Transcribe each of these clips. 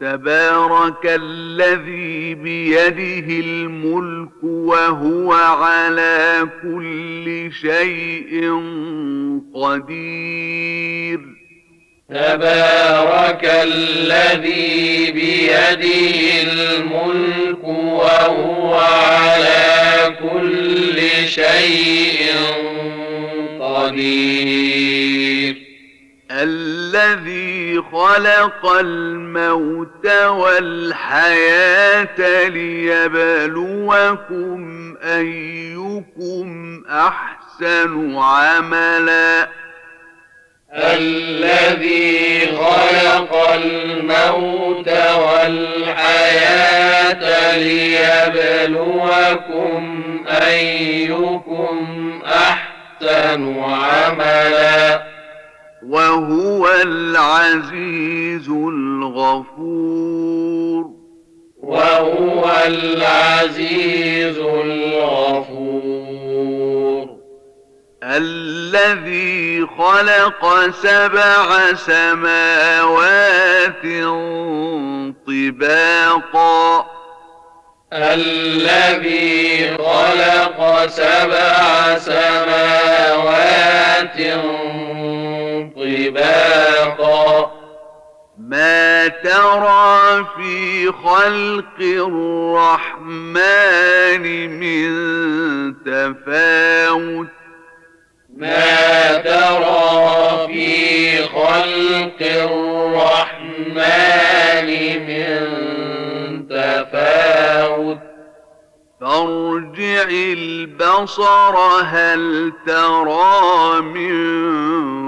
تبارك الذي بيده الملك وهو على كل شيء قدير. تبارك الذي بيده الملك وهو على كل شيء قدير. الذي خلق الموت والحياة ليبلوكم أيكم أحسن عملا. الذي خلق الموت والحياة ليبلوكم أيكم أحسن عملا. وهو العزيز الغفور. وهو العزيز الغفور. الذي خلق سبع سماوات طباقا. الذي خلق سبع سماوات طباقا. ما ترى في خلق الرحمن من تفاوت؟ ما ترى في خلق الرحمن من تفاوت؟ فارجع البصر هل ترى من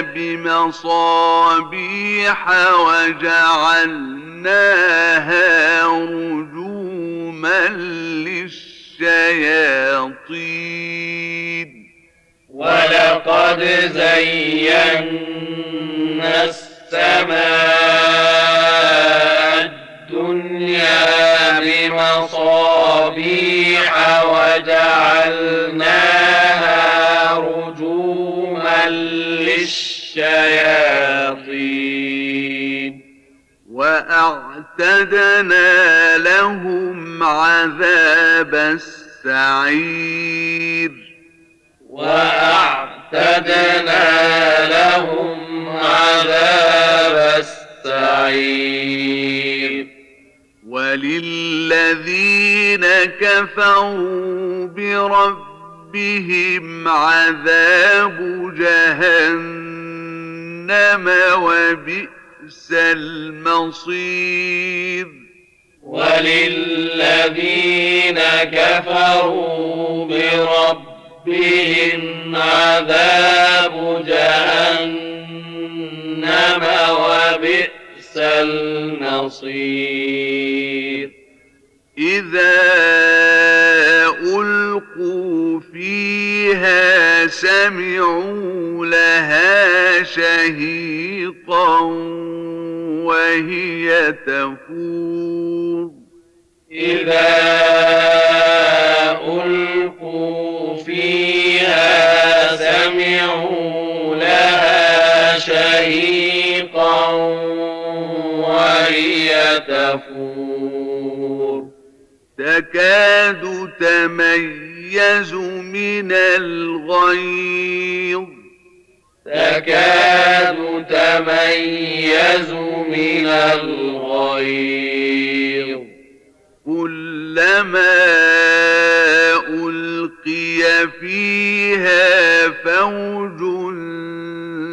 بمصابيح وجعلناها رجوما للشياطين. ولقد زينا السماء الدنيا بمصابيح وجعلناها للشياطين. وأعتدنا لهم عذاب السعير. وأعتدنا لهم عذاب السعير. وللذين كفروا بربهم عذاب جهنم وبئس المصير وللذين كفروا بربهم عذاب جهنم وبئس المصير إذا بها سمعوا لها شهيقا وهي تفور. إذا ألقوا فيها سمعوا لها شهيقا وهي تفور. تكاد تميز من الغيظ. تكاد تميز من الغيظ. كلما ألقي فيها فوج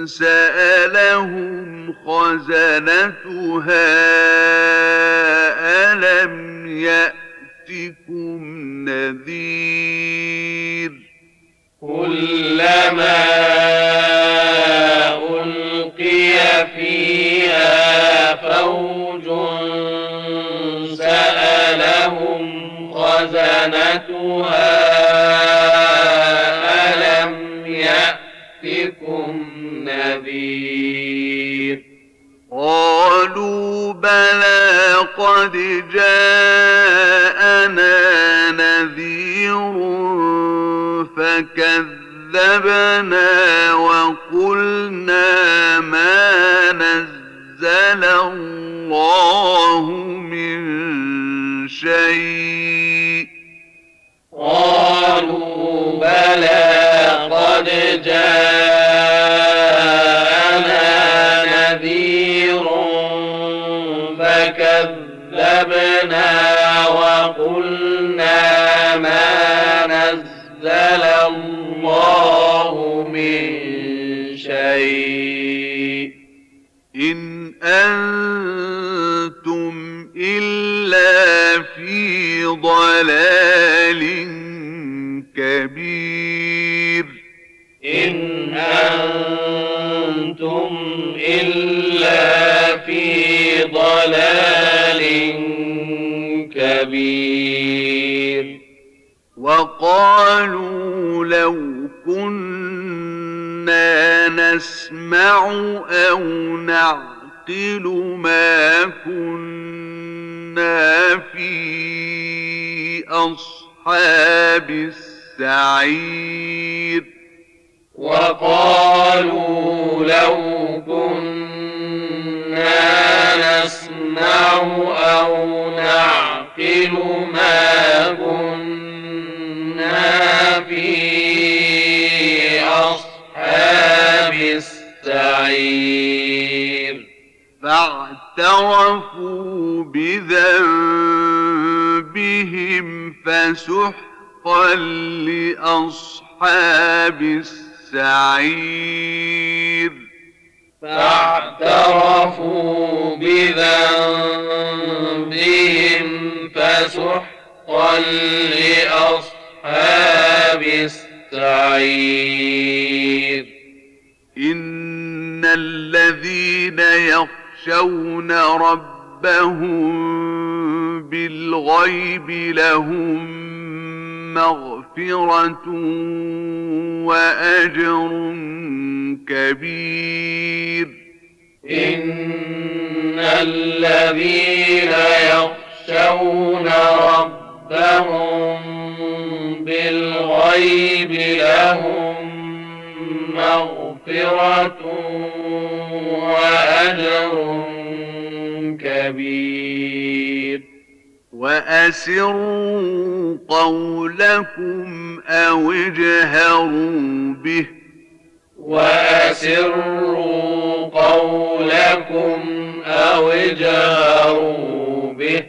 سألهم خزنتها ألم يأتكم نذير كلما ألقي فيها فوج سألهم خزنتها ألم يأتكم نذير قالوا بلى قد جاءنا نذير فكذبنا وقلنا ما نزل الله من شيء الله من شيء. إن أنتم إلا في ضلال كبير. إن أنتم إلا في ضلال كبير. وقالوا لو كنا نسمع أو نعقل ما كنا في أصحاب السعير. وقالوا لو كنا نسمع أو نعقل ما فاعترفوا بذنبهم فسحقا لأصحاب السعير. فاعترفوا بذنبهم فسحقا لأصحاب السعير. إن الذين يخشون ربهم بالغيب لهم مغفرة وأجر كبير. إن الذين يخشون ربهم بالغيب لهم مغفرة وأجر كبير. وأسروا قولكم أو اجهروا به. وأسروا قولكم أو اجهروا به.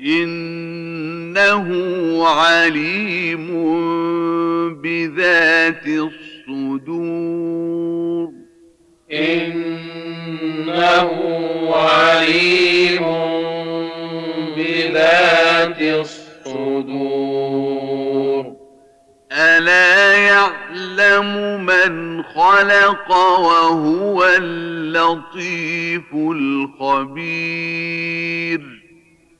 إنه عليم بذات الصدور. إنه عليم بذات الصدور. ألا يعلم من خلق وهو اللطيف الخبير.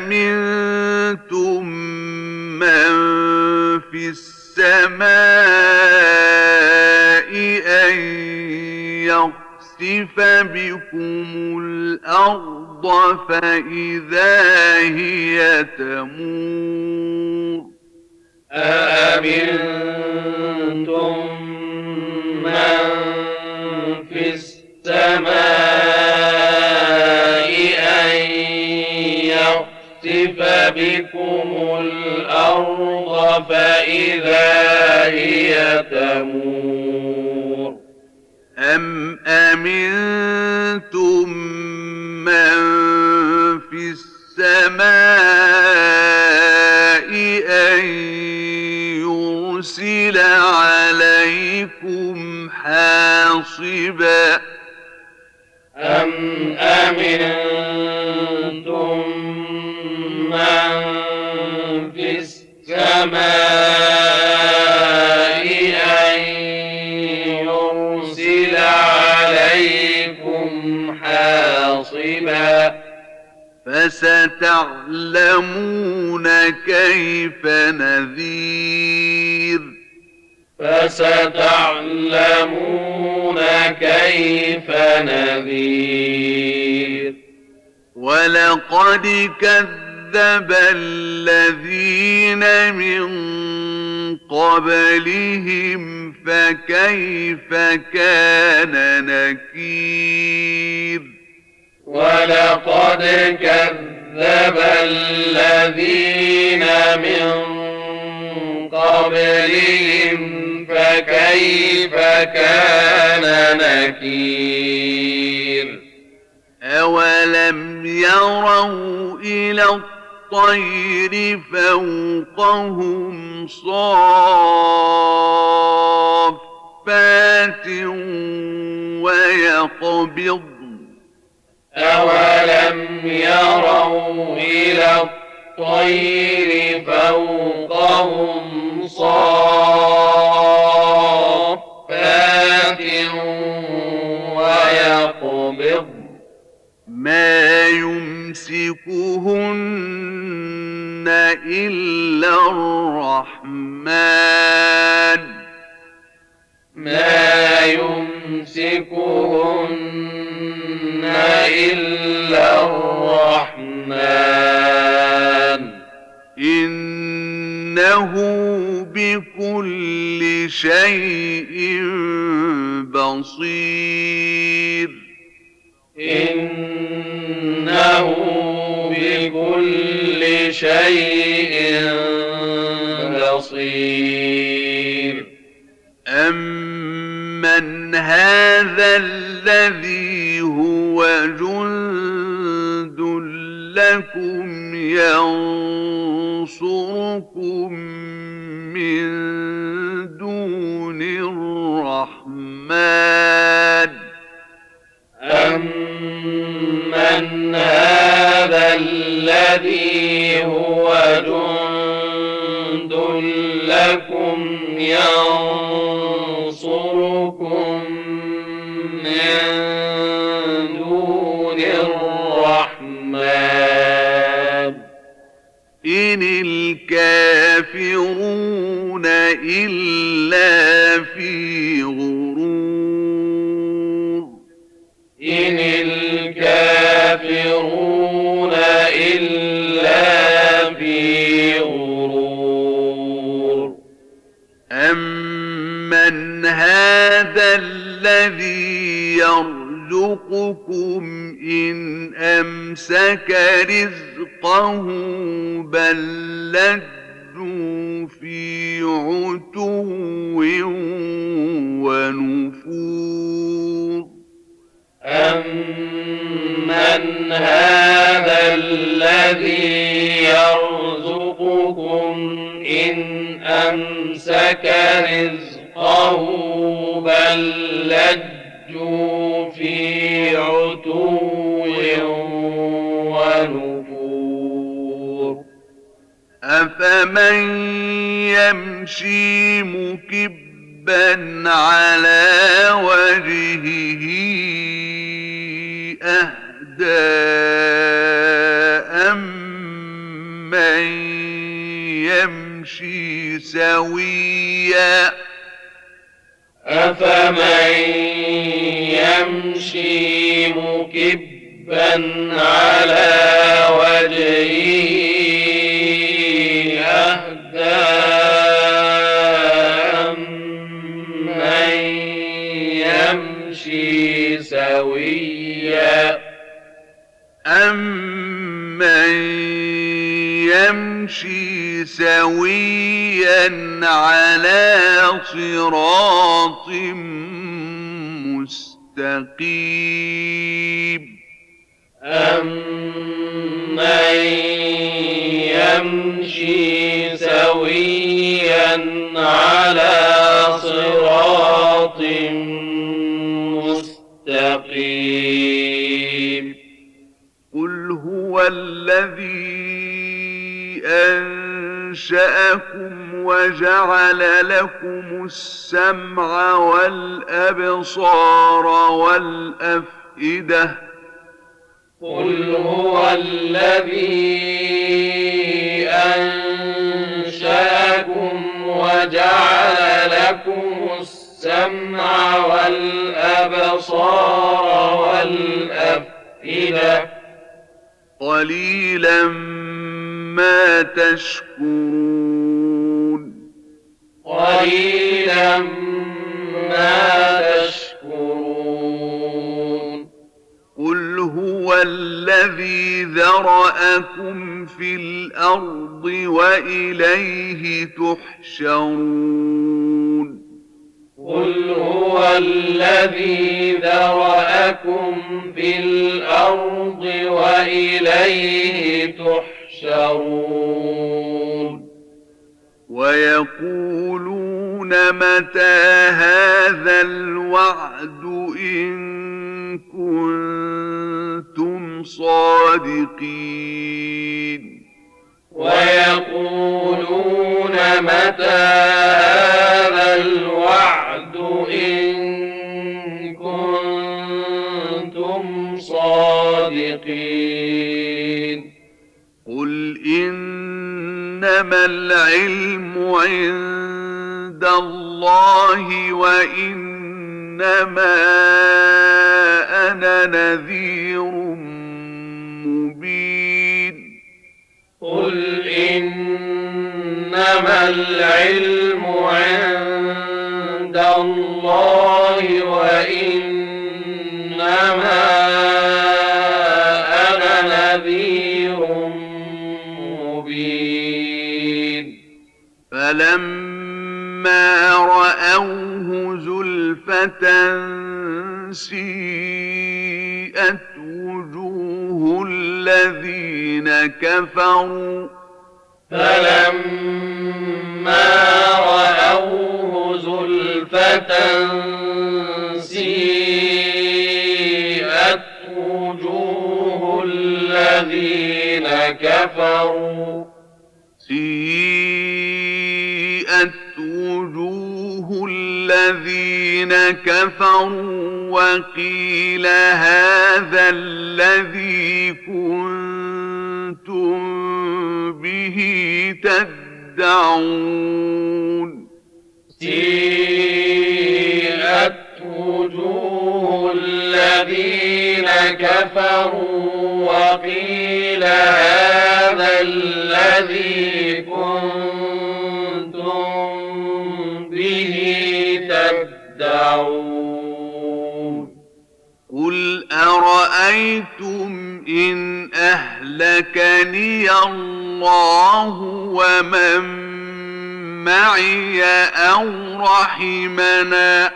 أأمنتم من في السماء أن يخسف بكم الأرض فإذا هي تمور. أأمنتم من في السماء بكم الأرض فإذا هي تمور. أم أمنتم من في السماء أن يرسل عليكم حاصبا؟ أم أمنتم من في السماء أن يرسل عليكم حاصبا فستعلمون كيف نذير. فستعلمون كيف نذير. ولقد كذب الذين من قبلهم فكيف كان نكير؟ ولقد كذب الذين من قبلهم فكيف كان نكير؟ أولم يروا إلى الطير فوقهم صافات ويقبضن أولم يروا إلى الطير فوقهم صافات ويقبض. ما يمسكهن إلا الرحمن. ما يمسكهن إلا الرحمن. إنه بكل شيء بصير. شيء بصير. أمن هذا الذي هو جند لكم ينصركم من دون الرحمن. أمن هذا الذي لكم هذا الذي يرزقكم إن أمسك رزقه بل لجوا في عتو ونفور. أمن هذا الذي يرزقكم إن أمسك رزقه بل لجوا في عتو ونفور أفمن يمشي مكبا على وجهه أهدى أمن يمشي سويا أفمن يمشي مكبا على وجهه سويا. أمن يمشي سويا على صراط مستقيم. أمن يمشي سويا على صراط مستقيم. قل هو الذي أنشأكم وجعل لكم السمع والأبصار والأفئدة قل هو الذي أنشأكم وجعل لكم السمع والأبصار والأفئدة قليلا ما تشكرون. قليلا ما تشكرون. قل هو الذي ذرأكم في الأرض وإليه تحشرون. قل هو الذي ذرأكم في الأرض وإليه تحشرون. ويقولون متى هذا الوعد إن كنتم صادقين؟ ويقولون متى هذا الوعد إن كنتم صادقين؟ إنما العلم عند الله وإنما أنا نذير مبين. قل إنما العلم عند الله وإنما زلفة سيئت وجوه الذين كفروا فلما رأوه زلفة سيئت وجوه الذين كفروا سيئت الذين كفروا وقيل هذا الذي كنتم به تدعون؟ سيئت وجوه الذين كفروا وقيل هذا الذي كنتم تدعون قل أرأيتم إن أهلكني الله ومن معي أو رحمنا؟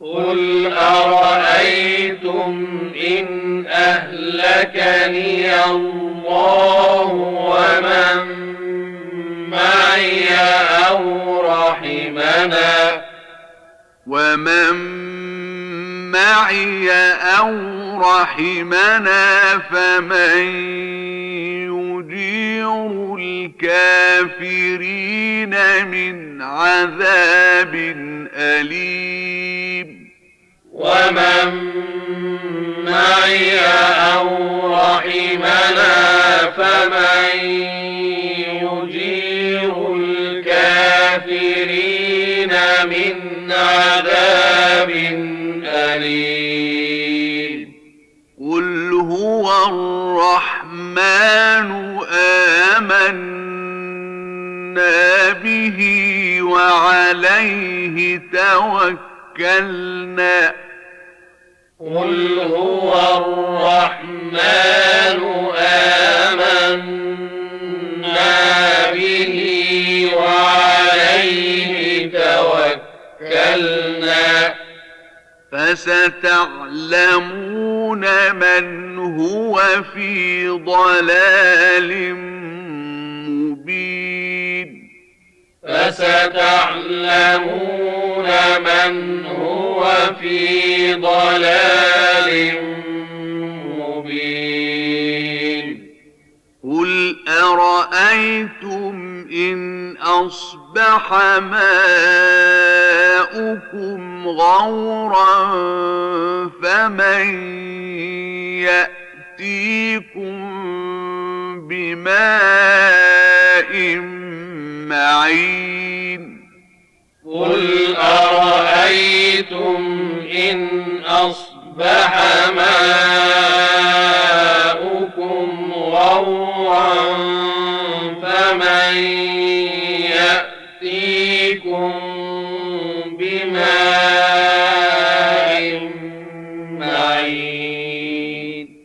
قل أرأيتم إن أهلكني الله ومن معي أو رحمنا؟ ومن معي أو رحمنا فمن يجير الكافرين من عذاب أليم ومن معي أو رحمنا فمن من عذاب أليم. قل هو الرحمن آمنا به وعليه توكلنا. قل هو الرحمن آمنا فستعلمون من هو في ضلال مبين. فستعلمون من هو في ضلال مبين. قل أرأيتم إن أصبح ماؤكم غورا فمن يأتيكم بماء معين قل أرأيتم إن أصبح ماؤكم